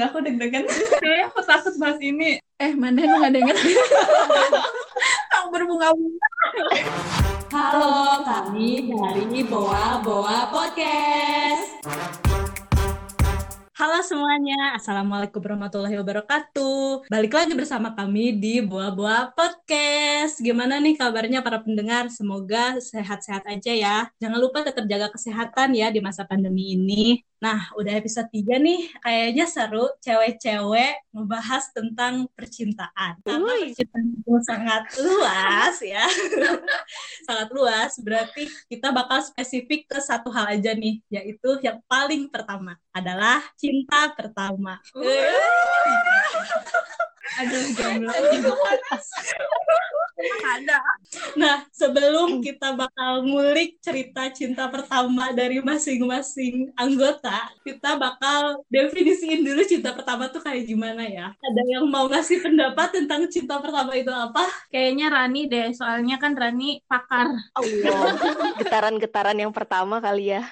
Enggak, aku deg-degan. Kayaknya aku takut bahas ini. Eh, mana lu gak denger? Aku berbunga-bunga. Halo, kami dari Boa Boa Podcast. Halo semuanya, Assalamualaikum warahmatullahi wabarakatuh. Balik lagi bersama kami di Boa Podcast. Gimana nih kabarnya para pendengar? Semoga sehat-sehat aja ya. Jangan lupa tetap jaga kesehatan ya di masa pandemi ini. Nah, udah episode 3 nih, kayaknya seru cewek-cewek ngebahas tentang percintaan. Karena percintaan itu sangat luas ya. sangat luas, berarti kita bakal spesifik ke satu hal aja nih, yaitu yang paling pertama adalah cinta pertama. Aduh, jomblo. Ada. Nah, sebelum kita bakal ngulik cerita cinta pertama dari masing-masing anggota, kita bakal definisiin dulu cinta pertama tuh kayak gimana ya. Ada yang mau ngasih pendapat tentang cinta pertama itu apa? Kayaknya Rani deh, soalnya kan Rani pakar. Allah, getaran-getaran yang pertama kali ya.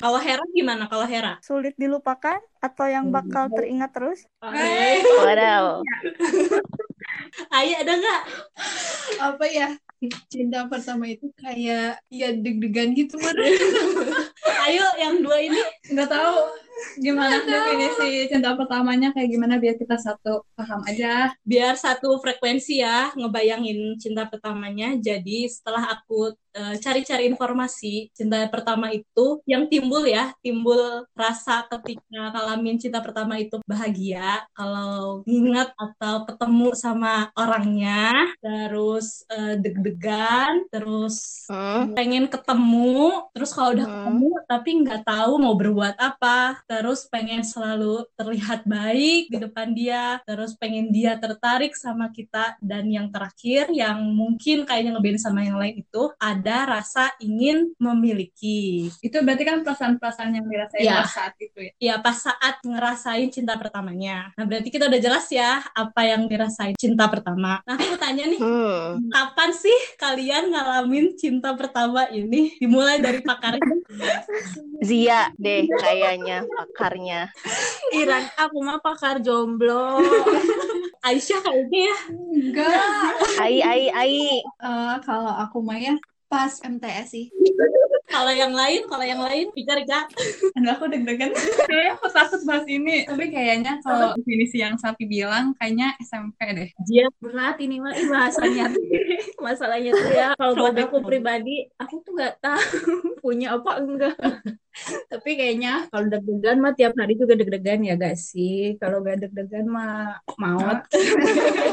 Kalau Hera gimana? Kalau Hera? sulit dilupakan atau yang bakal teringat terus? Oke. Wadaw. Ayo ada nggak? Apa ya? Cinta pertama itu kayak ya deg-degan gitu, Mar. Ayo yang dua ini Nggak tahu gimana definisi cinta pertamanya kayak gimana biar kita satu paham aja. biar satu frekuensi ya ngebayangin cinta pertamanya. Jadi setelah aku eh, cari-cari informasi cinta pertama itu yang timbul ya, timbul rasa ketika ngalamin cinta pertama itu bahagia kalau ingat atau ketemu sama orangnya, terus eh, deg-degan, terus Hmm. pengen ketemu, terus kalau udah Hmm. ketemu tapi nggak tahu mau berbuat apa, terus pengen selalu terlihat baik di depan dia, terus pengen dia tertarik sama kita, dan yang terakhir yang mungkin kayaknya ngebedain sama yang lain itu ada rasa ingin memiliki. Itu berarti kan perasaan-perasaan yang dirasain Ya. pas saat itu ya. Ya pas saat ngerasain cinta pertamanya. Nah berarti kita udah jelas ya apa yang dirasain cinta pertama. Nah aku tanya nih, Hmm. kapan sih kalian ngalamin cinta pertama ini? Dimulai dari pakarnya. Zia deh kayaknya pakarnya. Iran, aku mah pakar jomblo. Aisyah kayaknya ya. Enggak. Ai ai ai. Eh, kalau aku mah ya pas MTS sih. Kalau yang lain, kalau yang lain, bicara Kak. Enggak, aku deg-degan. Kayaknya aku takut bahas ini. Tapi kayaknya kalau definisi yang Sapi bilang, kayaknya SMP deh. Dia berat ini mah bahasanya masalahnya tuh ya kalau buat aku pribadi aku nggak tahu punya apa enggak tapi kayaknya kalau deg-degan mah tiap hari juga deg-degan ya gak sih kalau gak deg-degan mah maut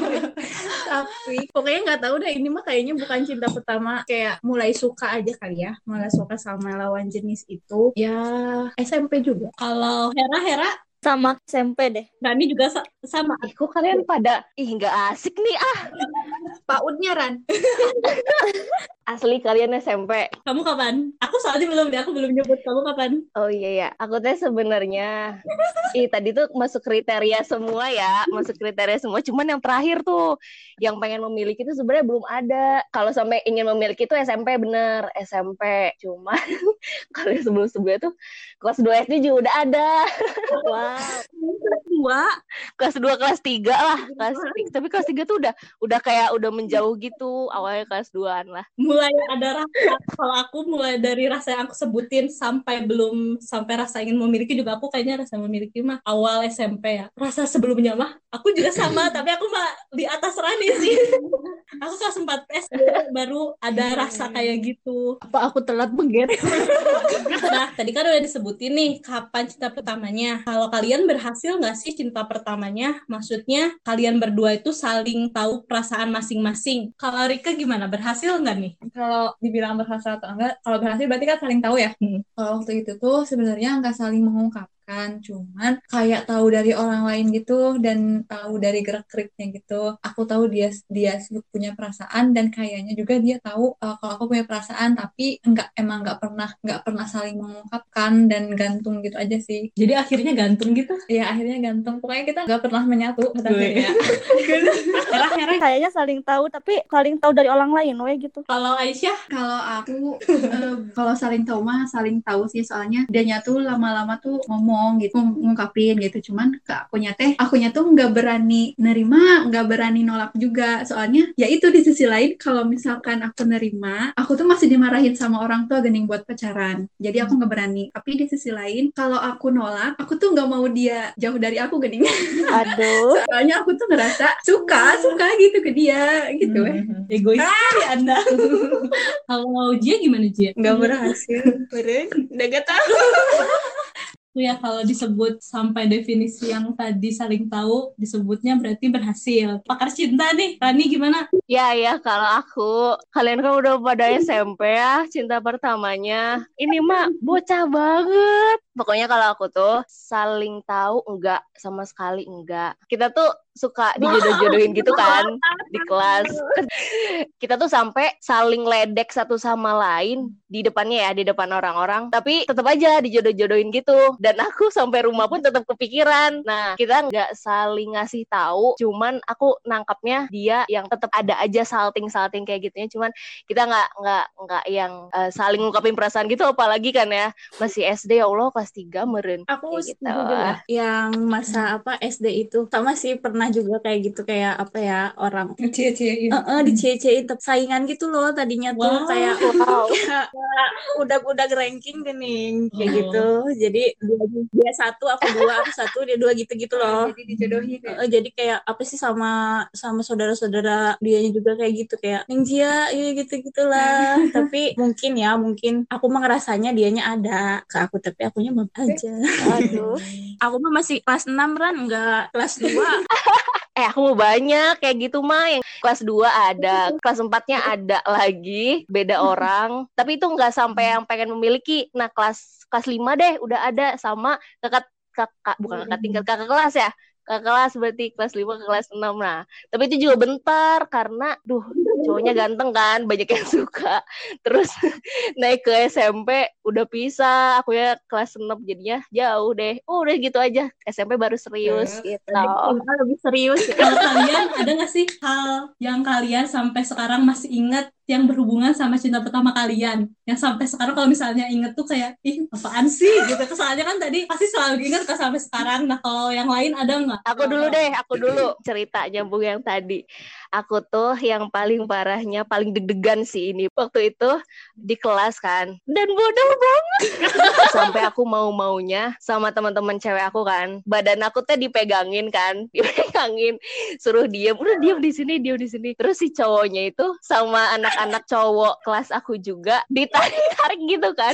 tapi pokoknya nggak tahu deh ini mah kayaknya bukan cinta pertama kayak mulai suka aja kali ya mulai suka sama lawan jenis itu ya SMP juga kalau Hera, Hera, Sama SMP deh. Rani juga sa- sama. Ih, kok kalian pada ih nggak asik nih ah. Pautnya Ran. Asli kalian SMP. Kamu kapan? Aku soalnya belum deh, aku belum nyebut. Kamu kapan? Oh iya ya, aku teh sebenarnya ih tadi tuh masuk kriteria semua ya, masuk kriteria semua. Cuman yang terakhir tuh yang pengen memiliki itu sebenarnya belum ada. Kalau sampai ingin memiliki itu SMP bener, SMP. Cuman kalau yang sebelum-sebelumnya tuh kelas 2 SD juga udah ada. Wow. dua kelas 2 kelas 3 lah. Kelas tapi kelas 3 tuh udah udah kayak udah menjauh gitu. Awalnya kelas 2-an lah. Mulai ada rasa, kalau aku mulai dari rasa yang aku sebutin sampai belum, sampai rasa ingin memiliki juga aku kayaknya rasa memiliki mah awal SMP ya. Rasa sebelumnya mah, aku juga sama, tapi aku mah di atas Rani sih. aku kelas 4 SD baru ada rasa kayak gitu. apa aku telat beget Nah, tadi kan udah disebutin nih kapan cinta pertamanya. Kalau kalian berhasil nggak sih cinta pertamanya? Maksudnya kalian berdua itu saling tahu perasaan masing-masing. Kalau Rika gimana? Berhasil nggak nih? Kalau dibilang berhasil atau enggak, kalau berhasil berarti kan saling tahu ya. Hmm. Kalau waktu itu tuh sebenarnya nggak saling mengungkapkan, cuman kayak tahu dari orang lain gitu dan tahu dari gerak-geriknya gitu. Aku tahu dia dia punya perasaan dan kayaknya juga dia tahu uh, kalau aku punya perasaan, tapi enggak emang nggak pernah nggak pernah saling mengungkapkan dan gantung gitu aja sih. Jadi akhirnya gantung gitu. Ya akhirnya gantung. Pokoknya kita nggak pernah menyatu Gue. akhirnya. Kayaknya saling tahu tapi saling tahu dari orang lain we gitu. Kalau Aisyah, Kalau aku eh, kalau saling tahu mah saling tahu sih soalnya dia nyatu lama-lama tuh ngomong ngomong gitu ng- ngungkapin gitu cuman ke akunya teh akunya tuh nggak berani nerima nggak berani nolak juga soalnya ya itu di sisi lain kalau misalkan aku nerima aku tuh masih dimarahin sama orang tua gening buat pacaran jadi aku nggak berani tapi di sisi lain kalau aku nolak aku tuh nggak mau dia jauh dari aku gening Aduh. soalnya aku tuh ngerasa suka suka gitu ke dia gitu eh. Hmm, Egois sekali Anda. Kalau Jia gimana Jia? Nggak berhasil. Beren, udah gak tahu. Ya kalau disebut sampai definisi yang tadi saling tahu disebutnya berarti berhasil. Pakar cinta nih, Rani gimana? Ya ya kalau aku kalian kan udah pada SMP ya cinta pertamanya. Ini mah bocah banget. Pokoknya kalau aku tuh saling tahu enggak sama sekali enggak. Kita tuh suka dijodoh-jodohin gitu kan di kelas. Kita tuh sampai saling ledek satu sama lain di depannya ya, di depan orang-orang. Tapi tetap aja dijodoh-jodohin gitu. Dan aku sampai rumah pun tetap kepikiran. Nah, kita nggak saling ngasih tahu. Cuman aku nangkapnya dia yang tetap ada aja salting-salting kayak gitunya. Cuman kita nggak nggak nggak yang eh, saling ngungkapin perasaan gitu. Apalagi kan ya masih SD ya Allah kelas 3 meren. Aku Kayak gitu. juga yang masa apa SD itu sama sih pernah juga kayak gitu kayak apa ya orang Cie-ciein. eh eh, dicie-ciein tetap saingan gitu loh tadinya tuh Wow. kayak Wow. kayak udah udah ranking gening kayak Oh. gitu jadi dia, dia satu aku dua aku satu dia dua gitu gitu loh jadi dijodohin ya. Eh, jadi kayak apa sih sama sama saudara-saudara dianya juga kayak gitu kayak Neng Jia iya gitu gitulah tapi mungkin ya mungkin aku mah ngerasanya dianya ada ke aku tapi akunya belum aja Aduh. aku mah masih kelas 6 ran enggak kelas 2 Eh aku mau banyak kayak gitu mah yang kelas 2 ada, kelas 4-nya ada lagi, beda orang. Tapi itu nggak sampai yang pengen memiliki. Nah, kelas kelas 5 deh udah ada sama kakak kakak bukan kakak tingkat kakak kelas ya. Kakak kelas berarti kelas 5 ke kelas 6 nah. Tapi itu juga bentar karena duh cowoknya ganteng kan, banyak yang suka. Terus naik ke SMP udah pisah, aku ya kelas 6 jadinya jauh deh. Oh, udah gitu aja. SMP baru serius Terus? gitu. SMA lebih serius ya. Kalau kalian ada nggak sih hal yang kalian sampai sekarang masih ingat yang berhubungan sama cinta pertama kalian? Yang sampai sekarang kalau misalnya inget tuh kayak, ih apaan sih? Gitu. Soalnya kan tadi pasti selalu ingat kan sampai sekarang. Nah kalau yang lain ada nggak? Aku dulu deh, aku dulu cerita nyambung yang tadi. Aku tuh yang paling parahnya, paling deg-degan sih ini. Waktu itu di kelas kan, dan bodoh banget. Sampai aku mau-maunya sama teman-teman cewek aku kan. Badan aku tuh dipegangin kan, dipegangin. Suruh diem, udah diem di sini, diem di sini. Terus si cowoknya itu sama anak-anak cowok kelas aku juga ditarik-tarik gitu kan.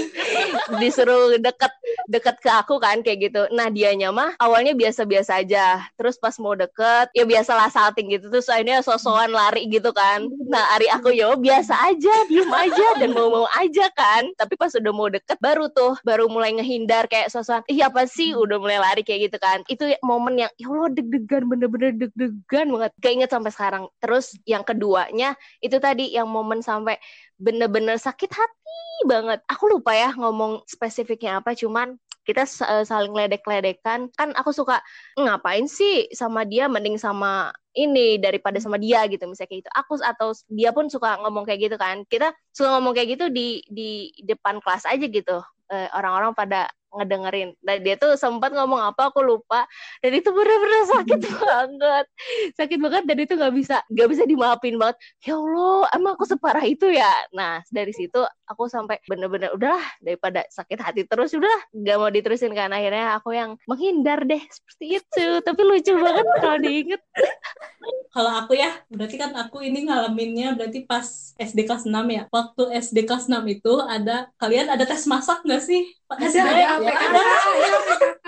Disuruh deket deket ke aku kan kayak gitu. Nah dianya mah awalnya biasa-biasa aja. Terus pas mau deket ya biasalah salting gitu. Terus akhirnya sosokan lari gitu kan. Nah hari aku ya biasa aja, diem aja dan mau-mau aja kan. Tapi pas udah mau deket baru tuh baru mulai ngehindar kayak sosokan. Ih apa sih udah mulai lari kayak gitu kan. Itu momen yang ya Allah deg-degan bener-bener deg-degan banget. Keinget sampai sekarang. Terus yang keduanya itu tadi yang momen sampai bener-bener sakit hati banget. Aku lupa ya ngomong spesifiknya apa, cuman kita eh, saling ledek-ledekan. Kan aku suka ngapain sih sama dia mending sama ini daripada sama dia gitu misalnya kayak gitu. Aku atau dia pun suka ngomong kayak gitu kan. Kita suka ngomong kayak gitu di di depan kelas aja gitu. Eh, orang-orang pada ngedengerin. Dan dia tuh sempat ngomong apa aku lupa. Dan itu bener-bener sakit banget. Sakit banget dan itu nggak bisa nggak bisa dimaafin banget ya Allah emang aku separah itu ya nah dari situ aku sampai bener-bener udahlah daripada sakit hati terus udahlah nggak mau diterusin kan akhirnya aku yang menghindar deh seperti itu tapi lucu banget kalau diinget Kalau aku ya, berarti kan aku ini ngalaminnya berarti pas SD kelas 6 ya. Waktu SD kelas 6 itu ada, kalian ada tes masak nggak sih? Pak Ada, SD? ada, Ya, PKK, iya, PKK.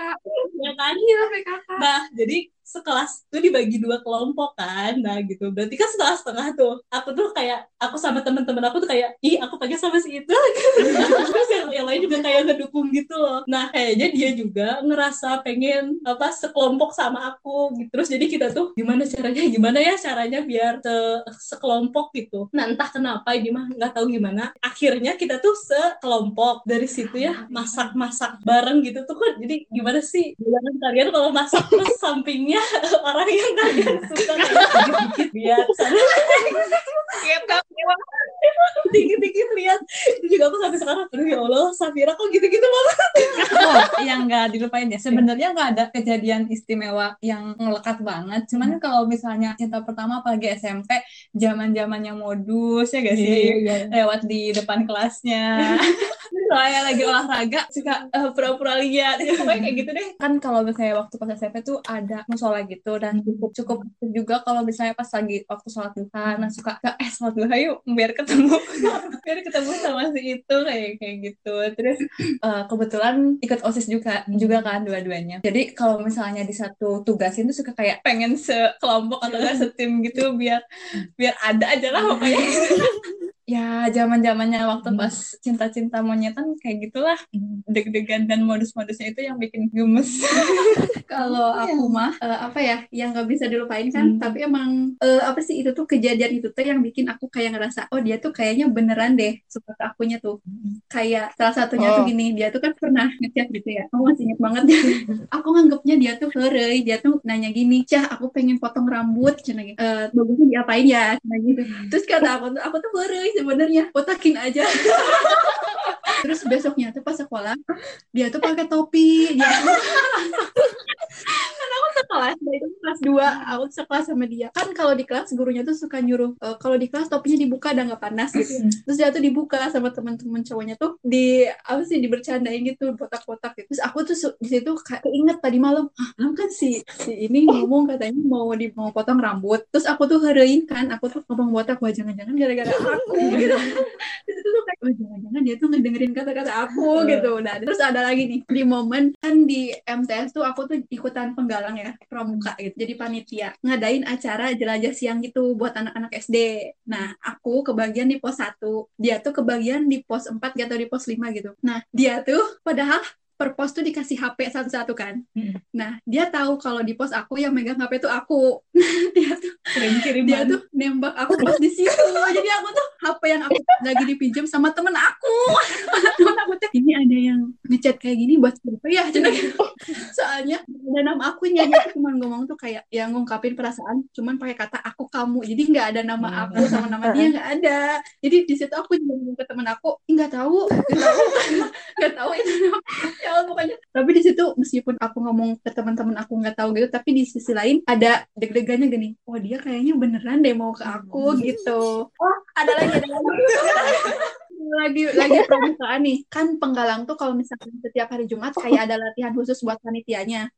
Ya kan? Iya, PKK. Nah, jadi sekelas tuh dibagi dua kelompok kan. Nah, gitu. Berarti kan setengah-setengah tuh. Aku tuh kayak aku sama teman-teman aku tuh kayak, "Ih, aku pengen sama si itu." Terus yang, yang lain juga kayak ngedukung gitu loh. Nah, kayaknya dia juga ngerasa pengen apa sekelompok sama aku gitu. Terus jadi kita tuh gimana caranya? Gimana ya caranya biar se- sekelompok gitu. Nah, entah kenapa ini mah nggak tahu gimana. Akhirnya kita tuh sekelompok. Dari situ ya masak-masak bareng gitu tuh kan. Jadi gimana sih? Jangan kalian kalau masak terus sampingnya orang yang kalian suka kayak dikit-dikit lihat dikit-dikit lihat. Itu juga aku sampai sekarang aduh ya Allah Safira kok gitu-gitu banget. Oh yang nggak dilupain ya. Sebenarnya nggak ada kejadian istimewa yang ngelekat banget. Cuman kalau misalnya cinta pertama apalagi SMP zaman zamannya modus ya gak sih? Lewat di depan kelasnya soalnya lagi olahraga suka uh, pura-pura lihat ya, pokoknya kayak gitu deh. Kan kalau misalnya waktu pas SMP tuh ada musola gitu dan cukup cukup juga kalau misalnya pas lagi waktu sholat duha. Nah suka eh sholat duha yuk biar ketemu. Biar ketemu sama si itu kayak kayak gitu. Terus uh, kebetulan ikut osis juga juga kan dua-duanya. Jadi kalau misalnya di satu tugasin tuh suka kayak pengen sekelompok atau gak setim gitu biar biar ada aja lah pokoknya ya zaman zamannya waktu pas cinta-cinta monyetan kayak gitulah. Deg-degan dan modus-modusnya itu yang bikin gemes kalau aku mah uh, apa ya yang nggak bisa dilupain kan hmm. tapi emang uh, apa sih itu tuh kejadian itu tuh yang bikin aku kayak ngerasa oh dia tuh kayaknya beneran deh suka ke akunya tuh. Kayak salah satunya oh. tuh gini dia tuh kan pernah ngechat gitu ya aku masih inget banget. Aku nganggapnya dia tuh herei dia tuh nanya gini cah aku pengen potong rambut cina gitu uh, bagusnya diapain ya? cina gitu terus kata aku tuh aku tuh herei sebenarnya botakin aja. Terus besoknya tuh pas sekolah dia tuh pakai topi dia tuh karena aku sekelas dari itu kelas 2 aku sekelas sama dia. Kan kalau di kelas gurunya tuh suka nyuruh uh, kalau di kelas topinya dibuka dan nggak panas gitu terus dia tuh dibuka sama teman-teman cowoknya tuh di apa sih dibercandain gitu botak-botak gitu. Terus aku tuh di situ kayak inget tadi malam ah kan si si ini ngomong katanya mau di mau potong rambut. Terus aku tuh herein kan aku tuh ngomong botak wah jangan-jangan gara-gara aku. Gitu. Terus itu tuh kayak wah jangan-jangan dia tuh ngedengerin kata-kata aku gitu. Nah terus ada lagi nih di momen kan di MTS tuh aku tuh ikutan penggalang ya pramuka gitu jadi panitia ngadain acara jelajah siang gitu buat anak-anak SD nah aku kebagian di pos 1 dia tuh kebagian di pos 4 atau di pos 5 gitu nah dia tuh padahal per pos tuh dikasih HP satu-satu kan. Hmm. Nah, dia tahu kalau di pos aku yang megang HP tuh aku. dia tuh kirim dia tuh nembak aku pas di situ. Jadi aku tuh HP yang aku lagi dipinjam sama temen aku. temen aku ini ada yang ngechat kayak gini buat siapa ya? gitu. Soalnya ada nama aku nyanyi cuma ngomong tuh kayak yang ngungkapin perasaan cuman pakai kata aku kamu. Jadi nggak ada nama aku sama nama dia nggak ada. Jadi di situ aku juga ngomong ke temen aku, nggak tahu, nggak tahu, itu ya pokoknya tapi di situ meskipun aku ngomong ke teman-teman aku nggak tahu gitu tapi di sisi lain ada deg-degannya gini oh dia kayaknya beneran deh mau ke aku gitu oh ada lagi ada lagi lagi lagi pramukaan nih. Kan penggalang tuh kalau misalnya setiap hari Jumat kayak ada latihan khusus buat panitianya.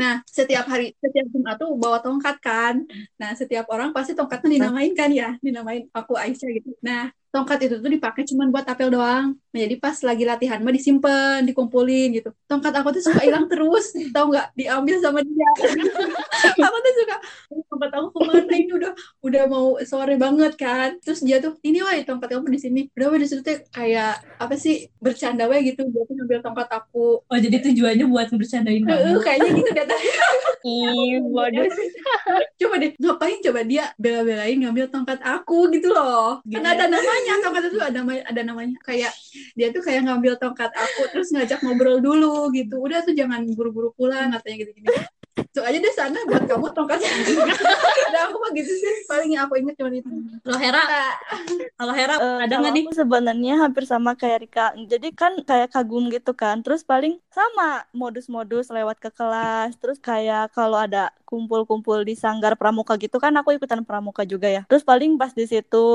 Nah setiap hari setiap Jumat tuh bawa tongkat kan. Nah setiap orang pasti tongkatnya dinamain kan ya? Dinamain aku Aisyah gitu. Nah tongkat itu tuh dipakai cuma buat apel doang. Nah, jadi pas lagi latihan mah disimpan, dikumpulin gitu. Tongkat aku tuh suka hilang terus, tau nggak? Diambil sama dia. aku tuh suka, tongkat aku ke mana ini udah udah mau sore banget kan. Terus dia tuh, ini wah tongkat kamu di sini. Udah wah di situ tuh kayak apa sih bercanda wah gitu. Dia tuh ngambil tongkat aku. Oh jadi tujuannya buat bercandain kamu? kayaknya gitu. Ih, waduh. coba deh, ngapain coba dia bela-belain ngambil tongkat aku gitu loh. Kan ada namanya namanya tongkat itu ada ada namanya. Kayak dia tuh kayak ngambil tongkat aku terus ngajak ngobrol dulu gitu. Udah tuh jangan buru-buru pulang katanya gitu-gitu so aja deh sana buat kamu tongkatnya ada aku mah gitu sih. Paling yang aku inget cuma itu. Kalau Hera? Kalau Hera uh, ada nggak nih? sebenarnya hampir sama kayak Rika. Jadi kan kayak kagum gitu kan. Terus paling sama modus-modus lewat ke kelas. Terus kayak kalau ada kumpul-kumpul di sanggar pramuka gitu kan aku ikutan pramuka juga ya. Terus paling pas di situ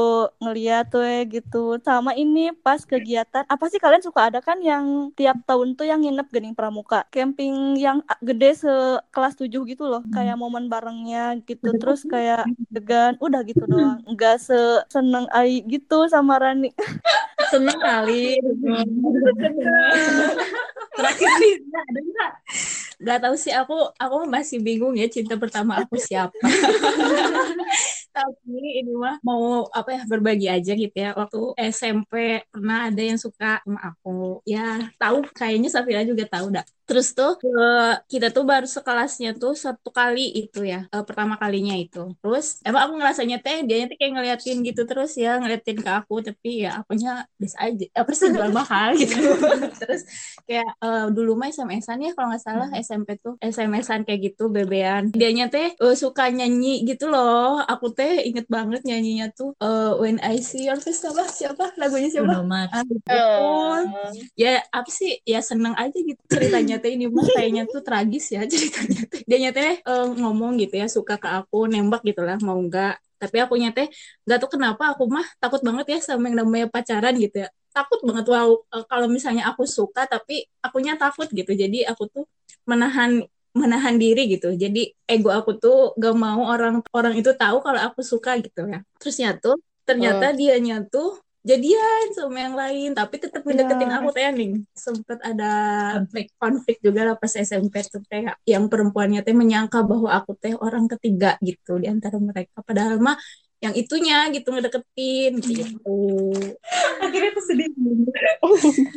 ngeliat tuh ya gitu. Sama ini pas kegiatan. Apa sih kalian suka ada kan yang tiap tahun tuh yang nginep gening pramuka? Camping yang gede sekelas tujuh gitu loh kayak momen barengnya gitu terus kayak degan udah gitu doang. Nggak se seneng ai gitu sama Rani. Seneng kali. Terakhir nih ada nggak? Nggak tahu sih aku aku masih bingung ya cinta pertama aku siapa tapi ini mah mau apa ya berbagi aja gitu ya. Waktu SMP pernah ada yang suka sama aku. Ya tahu kayaknya Safira juga tahu dah. Terus tuh eh, kita tuh baru sekelasnya tuh satu kali itu ya eh, pertama kalinya itu. Terus emang aku ngerasanya teh dia tuh kayak ngeliatin gitu terus ya ngeliatin ke aku. Tapi ya akunya biasa aja apa sih jual mahal gitu. Terus kayak eh, dulu mah SMS-an ya kalau nggak salah. SMP tuh SMS-an kayak gitu bebean dianya teh eh, suka nyanyi gitu loh. Aku teh inget banget nyanyinya tuh eh, When I See Your Face apa siapa? Lagunya siapa? Bruno Mars. Ah, gitu. ya apa sih? Ya seneng aja gitu ceritanya teh. Ini mah kayaknya tuh tragis ya ceritanya teh. Dia teh eh, ngomong gitu ya suka ke aku nembak gitu lah mau nggak. Tapi aku teh nggak tahu kenapa aku mah takut banget ya sama yang namanya pacaran gitu ya. Takut banget wow eh, kalau misalnya aku suka tapi akunya takut gitu. Jadi aku tuh menahan menahan diri gitu jadi ego aku tuh gak mau orang orang itu tahu kalau aku suka gitu ya terusnya tuh ternyata dianya tuh jadian sama yang lain tapi tetap ngedeketin Ya. aku teh nih sempet ada Konflik. konflik juga lah pas SMP tuh kayak yang perempuannya teh menyangka bahwa aku teh orang ketiga gitu di antara mereka padahal mah yang itunya gitu ngedeketin gitu Akhirnya tuh sedih.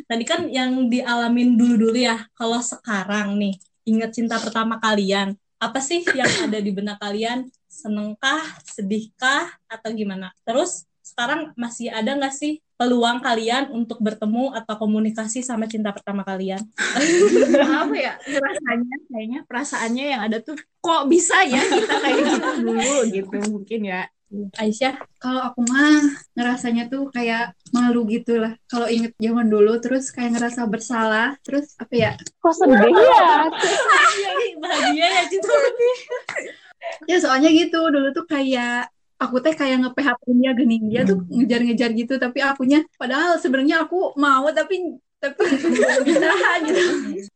Tadi kan yang dialamin dulu-dulu ya. Kalau sekarang nih, ingat cinta pertama kalian, apa sih yang ada di benak kalian? Senengkah, sedihkah, atau gimana? Terus sekarang masih ada nggak sih peluang kalian untuk bertemu atau komunikasi sama cinta pertama kalian? apa ya rasanya kayaknya perasaannya yang ada tuh kok bisa ya kita kayak gitu dulu gitu mungkin ya Aisyah, Kalau aku mah ngerasanya tuh kayak malu gitu lah. Kalau inget zaman dulu terus kayak ngerasa bersalah. Terus apa ya? Kok sedih ya? bahagia ya cinta Ya soalnya gitu dulu tuh kayak aku teh kayak nge-PHP dia gini dia tuh ngejar-ngejar gitu tapi akunya padahal sebenarnya aku mau tapi tapi bisa gitu.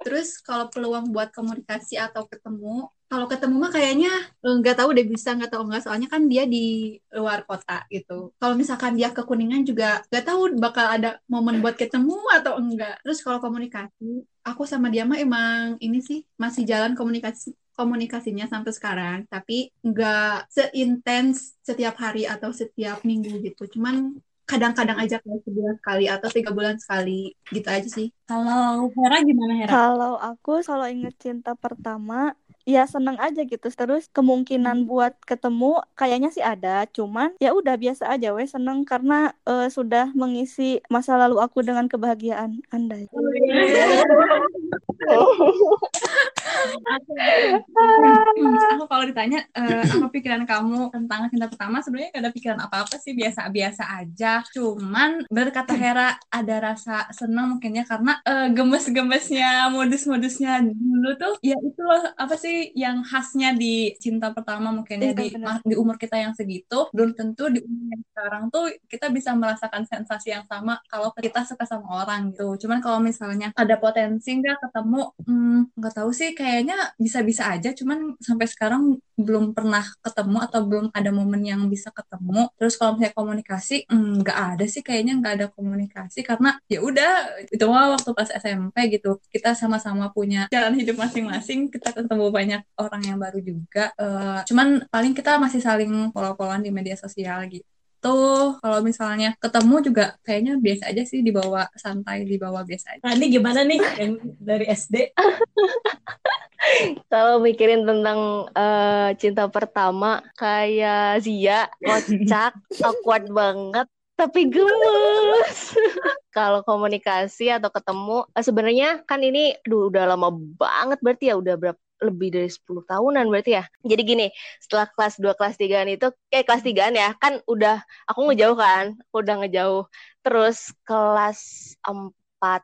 Terus kalau peluang buat komunikasi atau ketemu, kalau ketemu mah kayaknya eh, nggak tahu deh bisa nggak tahu nggak soalnya kan dia di luar kota gitu. Kalau misalkan dia ke Kuningan juga nggak tahu bakal ada momen buat ketemu atau enggak. Terus kalau komunikasi, aku sama dia mah emang ini sih masih jalan komunikasi komunikasinya sampai sekarang, tapi nggak seintens setiap hari atau setiap minggu gitu. Cuman kadang-kadang aja kayak sebulan sekali atau tiga bulan sekali gitu aja sih. Kalau Hera gimana Hera? Kalau aku kalau inget cinta pertama, ya seneng aja gitu. Terus kemungkinan buat ketemu kayaknya sih ada, cuman ya udah biasa aja weh seneng karena eh, sudah mengisi masa lalu aku dengan kebahagiaan Anda. aku kalau ditanya eh, apa pikiran kamu tentang cinta pertama sebenarnya gak ada pikiran apa-apa sih biasa-biasa aja. Cuman berkata Hera ada rasa senang mungkin ya karena eh, gemes-gemesnya modus-modusnya dulu tuh ya itu loh apa sih yang khasnya di cinta pertama mungkin ya Iya, di, di umur kita yang segitu. Belum tentu di umur yang sekarang tuh kita bisa merasakan sensasi yang sama kalau kita suka sama orang gitu. Cuman kalau misalnya ada potensi nggak ketemu hmm, nggak tahu sih kayaknya bisa-bisa aja cuman sampai sekarang belum pernah ketemu atau belum ada momen yang bisa ketemu. Terus kalau misalnya komunikasi hmm, nggak ada sih kayaknya nggak ada komunikasi karena ya udah itu mah waktu pas SMP gitu. Kita sama-sama punya jalan hidup masing-masing kita ketemu banyak orang yang baru juga. Eh, cuman paling kita masih saling follow-followan di media sosial gitu. Tuh kalau misalnya ketemu juga kayaknya biasa aja sih dibawa santai dibawa biasa aja. Rani gimana nih? Yang dari SD? Kalau mikirin tentang eh, cinta pertama kayak Zia, kocak, awkward banget, tapi gemes. Kalau komunikasi atau ketemu, eh, sebenarnya kan ini aduh, udah lama banget berarti ya, udah berapa lebih dari 10 tahunan berarti ya. Jadi gini, setelah kelas 2 kelas 3 itu eh kelas 3 ya, kan udah aku ngejauh kan, aku udah ngejauh. Terus kelas 4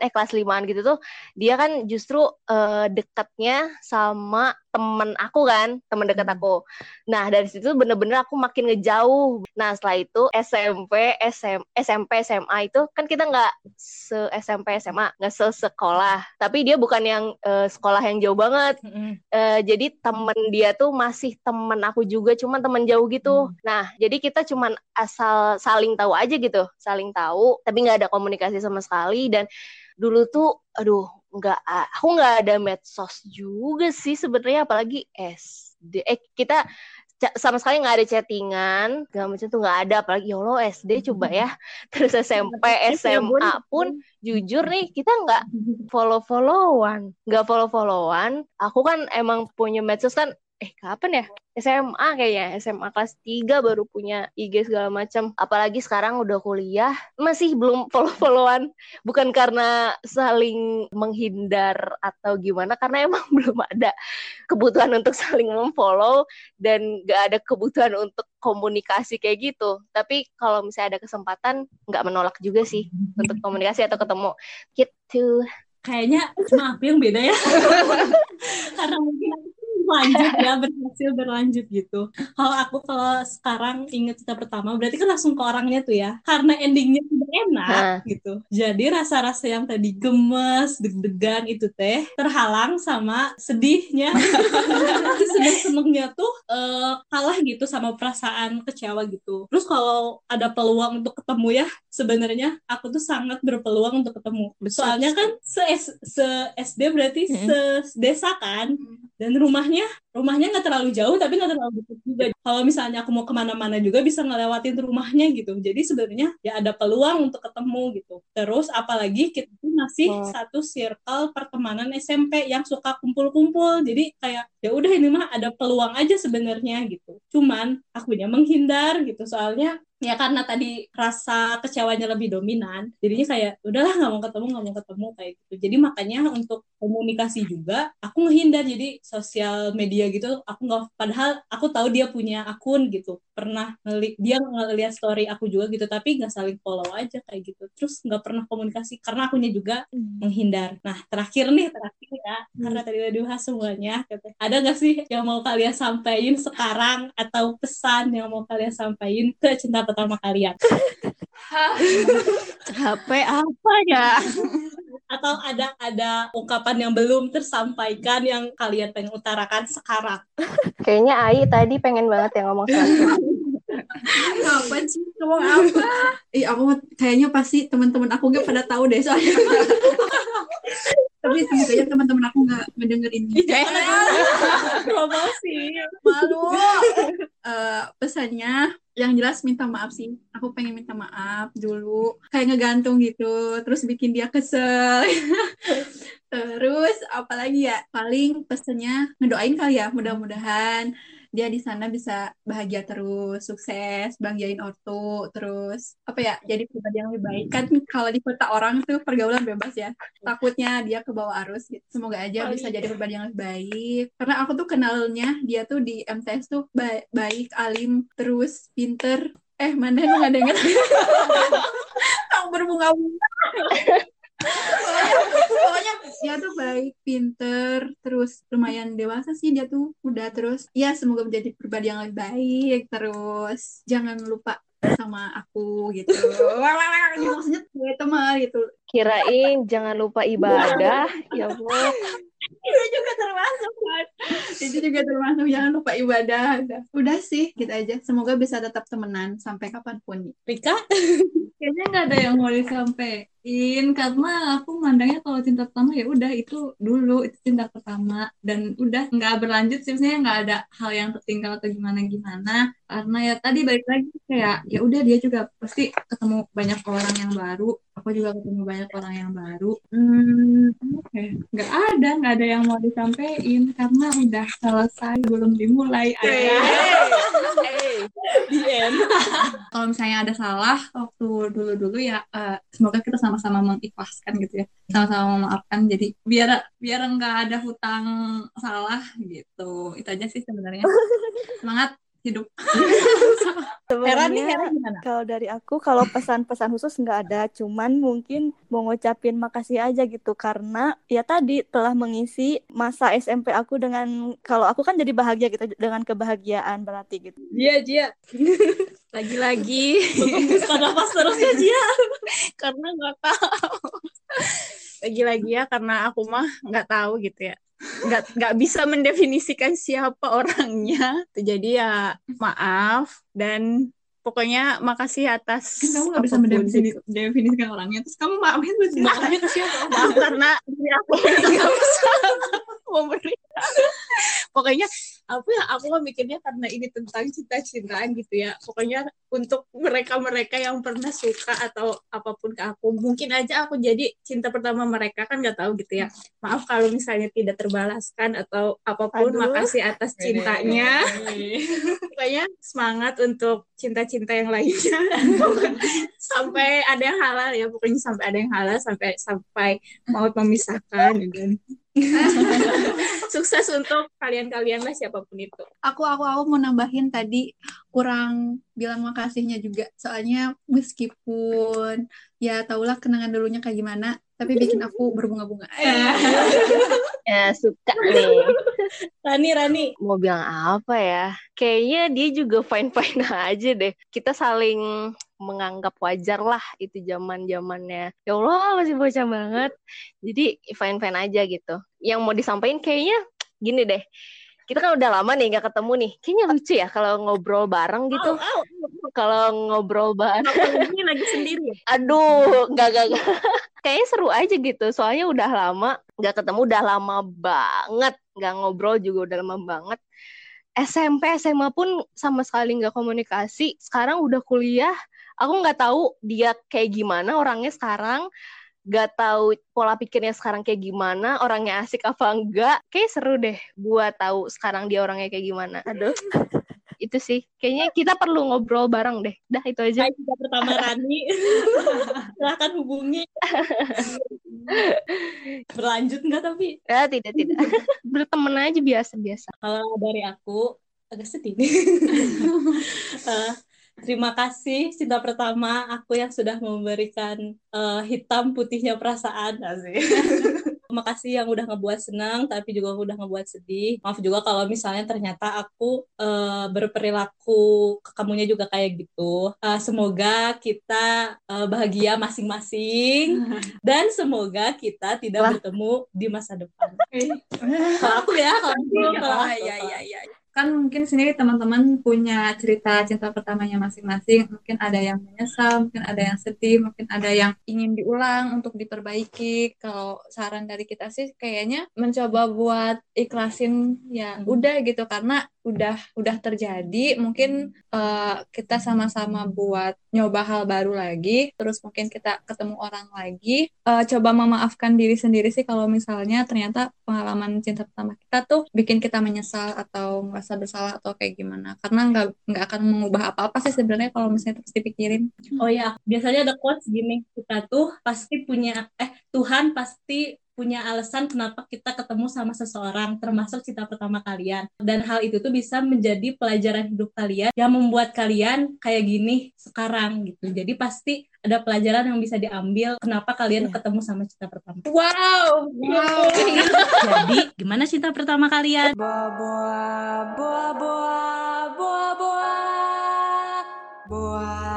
eh kelas 5 gitu tuh dia kan justru eh, dekatnya sama temen aku kan temen dekat aku. Nah dari situ bener-bener aku makin ngejauh. Nah setelah itu SMP SM, SMP SMA itu kan kita nggak se SMP SMA nggak sekolah tapi dia bukan yang eh, sekolah yang jauh banget. Eh, jadi temen dia tuh masih temen aku juga cuman temen jauh gitu. Nah jadi kita cuman asal saling tahu aja gitu saling tahu tapi nggak ada komunikasi sama sekali. Dan dulu tuh aduh nggak aku nggak ada medsos juga sih sebenarnya apalagi SD eh kita sama sekali nggak ada chattingan segala macam tuh nggak ada apalagi ya Allah SD coba ya. Terus SMP SMA pun jujur nih kita nggak follow followan nggak follow followan aku kan emang punya medsos kan eh kapan ya? SMA kayaknya. SMA kelas 3 baru punya IG segala macam apalagi sekarang udah kuliah. Masih belum follow followan bukan karena saling menghindar atau gimana. Karena emang belum ada kebutuhan untuk saling memfollow. Dan gak ada kebutuhan untuk komunikasi kayak gitu. Tapi kalau misalnya ada kesempatan nggak menolak juga sih untuk komunikasi atau ketemu. Gitu. Kayaknya aku yang beda ya. Karena mungkin lanjut ya berhasil berlanjut gitu. Kalau aku kalau sekarang inget cerita pertama berarti kan langsung ke orangnya tuh ya. Karena endingnya tidak enak Nah. gitu. Jadi rasa-rasa yang tadi gemes deg-degan itu teh terhalang sama sedihnya. Seneng-senengnya tuh eh, kalah gitu sama perasaan kecewa gitu. Terus kalau ada peluang untuk ketemu ya sebenarnya aku tuh sangat berpeluang untuk ketemu. Soalnya kan se, se SD berarti sedesa kan dan rumahnya rumahnya nggak terlalu jauh tapi nggak terlalu dekat juga. Kalau misalnya aku mau ke mana-mana juga bisa ngelewatin rumahnya gitu. Jadi sebenarnya ya ada peluang untuk ketemu gitu. Terus apalagi kita tuh masih Oh. satu circle pertemanan SMP yang suka kumpul-kumpul. Jadi kayak ya udah ini mah ada peluang aja sebenarnya gitu. Cuman akunya menghindar gitu. Soalnya ya karena tadi rasa kecewanya lebih dominan jadinya kayak udahlah nggak mau ketemu nggak mau ketemu kayak gitu. Jadi makanya untuk komunikasi juga aku ngehindar. Jadi sosial media gitu aku nggak padahal aku tahu dia punya akun gitu. Pernah ngeli dia ngeliat story aku juga gitu tapi nggak saling follow aja kayak gitu. Terus nggak pernah komunikasi karena akunya juga menghindar. Nah terakhir nih terakhir ya. Karena tadi udah dibahas semuanya gitu. ada nggak sih yang mau kalian sampaikan sekarang atau pesan yang mau kalian sampaikan ke cinta pertama kalian HP apa ya? atau ada ada ungkapan yang belum tersampaikan yang kalian pengen utarakan sekarang? Kayaknya Ai tadi pengen banget yang ngomong sesuatu apa sih? Ngomong apa? Ih, aku kayaknya pasti teman-teman aku gak pada tahu deh soalnya tapi semoga aja teman-teman aku nggak mendengar ini. Promosi malu. Eh, pesannya yang jelas minta maaf sih. Aku pengen minta maaf dulu. Kayak ngegantung gitu terus bikin dia kesel. Terus apalagi ya? Paling pesannya ngedoain kali ya mudah-mudahan dia di sana bisa bahagia terus sukses bahagiain ortu terus apa ya jadi pribadi yang lebih baik. Kan kalau di kota orang tuh pergaulan bebas ya. Takutnya dia ke bawah arus gitu semoga aja bisa jadi pribadi yang lebih baik. Karena aku tuh kenalnya dia tuh di MTS tuh ba- baik alim terus pinter. Eh mana lu nggak denger aku berbunga-bunga pokoknya, dia tuh baik pinter terus lumayan dewasa sih dia tuh udah terus. Ya semoga menjadi pribadi yang lebih baik terus jangan lupa sama aku gitu. Maksudnya gue teman gitu. Kirain jangan lupa ibadah ya Allah itu juga termasuk kan? Itu juga termasuk jangan lupa ibadah. Udah, udah sih gitu aja. Semoga bisa tetap temenan sampai kapan pun Rika? Kayaknya nggak ada yang mau disampaikan karena aku mandangnya kalau cinta pertama ya udah itu dulu itu cinta pertama. Dan udah nggak berlanjut sih sebenarnya nggak ada hal yang tertinggal atau gimana gimana karena ya tadi balik lagi kayak ya udah dia juga pasti ketemu banyak orang yang baru. Aku juga ketemu banyak orang yang baru. Hmm oke. Nggak ada nggak ada yang mau disampaikan karena udah selesai belum dimulai di end. Kalau misalnya ada salah waktu dulu-dulu ya eh, semoga kita sama-sama mengikhlaskan gitu ya. Sama-sama memaafkan. Jadi biar biar nggak ada hutang salah gitu. Itu aja sih sebenarnya. Semangat hidup. Hera nih Sebenarnya Hera gimana? Kalau dari aku kalau pesan-pesan khusus nggak ada, cuman mungkin mau ngucapin makasih aja gitu. Karena ya tadi telah mengisi masa SMP aku dengan kalau aku kan jadi bahagia gitu dengan kebahagiaan berarti gitu. Jia Jia Lagi-lagi bisa nafas terus ya Jia karena nggak tahu. Lagi-lagi ya karena aku mah nggak tahu gitu ya. Nggak nggak bisa mendefinisikan siapa orangnya. Jadi ya maaf dan pokoknya makasih atas kan kamu nggak bisa mendefinisikan itu. mendefinisikan orangnya terus kamu maafin terus maafnya ke siapa Maaf karena diri aku pokoknya apa ya aku mikirnya karena ini tentang cinta-cintaan gitu ya. Pokoknya untuk mereka-mereka yang pernah suka atau apa pun ke aku mungkin aja aku jadi cinta pertama mereka kan nggak tahu gitu ya. Maaf kalau misalnya tidak terbalaskan atau apa pun Aduh. makasih atas cintanya. pokoknya semangat untuk cinta-cinta yang lainnya. Sampai ada yang halal ya pokoknya sampai ada yang halal sampai sampai maut memisahkan gitu. sukses untuk kalian-kalian lah siapa pun itu aku aku aku mau nambahin tadi kurang bilang makasihnya juga soalnya meskipun ya taulah kenangan dulunya kayak gimana tapi bikin aku berbunga-bunga Ya, suka nih. Rani, Rani. Mau bilang apa ya? Kayaknya dia juga fine-fine aja deh. Kita saling menganggap wajar lah itu zaman zamannya. Ya Allah masih bocah banget. Jadi fine-fine aja gitu. Yang mau disampaikan kayaknya gini deh. Kita kan udah lama nih nggak ketemu nih. Kayaknya lucu ya kalau ngobrol bareng gitu. Kalau ngobrol bareng. ini lagi sendiri ya Aduh, nggak nggak. Kayaknya seru aja gitu. Soalnya udah lama nggak ketemu, udah lama banget. Nggak ngobrol juga udah lama banget. SMP, SMA pun sama sekali nggak komunikasi. Sekarang udah kuliah, aku nggak tahu dia kayak gimana orangnya sekarang. Nggak tahu pola pikirnya sekarang kayak gimana, orangnya asik apa enggak. Kayak seru deh buat tahu sekarang dia orangnya kayak gimana. Aduh, itu sih. Kayaknya kita perlu ngobrol bareng deh. Dah itu aja. Hai, cinta pertama Rani. Silahkan hubungi. Berlanjut nggak tapi? Ya, tidak, tidak. Berteman aja biasa-biasa. Kalau dari aku agak sedih nih. Terima kasih cinta pertama aku yang sudah memberikan eh, hitam putihnya perasaan asik. Makasih yang udah ngebuat senang tapi juga udah ngebuat sedih. Maaf juga kalau misalnya ternyata aku eh, berperilaku ke kamunya juga kayak gitu. Eh, semoga kita eh, bahagia masing-masing dan semoga kita tidak Lah. bertemu di masa depan. Kalau aku ya, kalau aku, kalau Ah, aku. iya, iya, iya. Kan mungkin sendiri teman-teman punya cerita cinta pertamanya masing-masing. Mungkin ada yang menyesal, mungkin ada yang sedih, mungkin ada yang ingin diulang untuk diperbaiki. Kalau saran dari kita sih kayaknya mencoba buat ikhlasin ya Hmm. udah gitu karena udah udah terjadi. Mungkin eh, kita sama-sama buat nyoba hal baru lagi. Terus mungkin kita ketemu orang lagi. Eh, coba memaafkan diri sendiri sih kalau misalnya ternyata pengalaman cinta pertama kita tuh bikin kita menyesal atau merasa bersalah atau kayak gimana. Karena nggak nggak akan mengubah apa-apa sih sebenarnya kalau misalnya terus dipikirin. Oh ya, biasanya ada quotes gini, kita tuh pasti punya, eh Tuhan pasti punya alasan kenapa kita ketemu sama seseorang, termasuk cinta pertama kalian. Dan hal itu tuh bisa menjadi pelajaran hidup kalian yang membuat kalian kayak gini sekarang gitu. Jadi pasti ada pelajaran yang bisa diambil kenapa kalian yeah. ketemu sama cinta pertama. Wow, wow. Jadi gimana cinta pertama kalian? Boa boa boa boa boa boa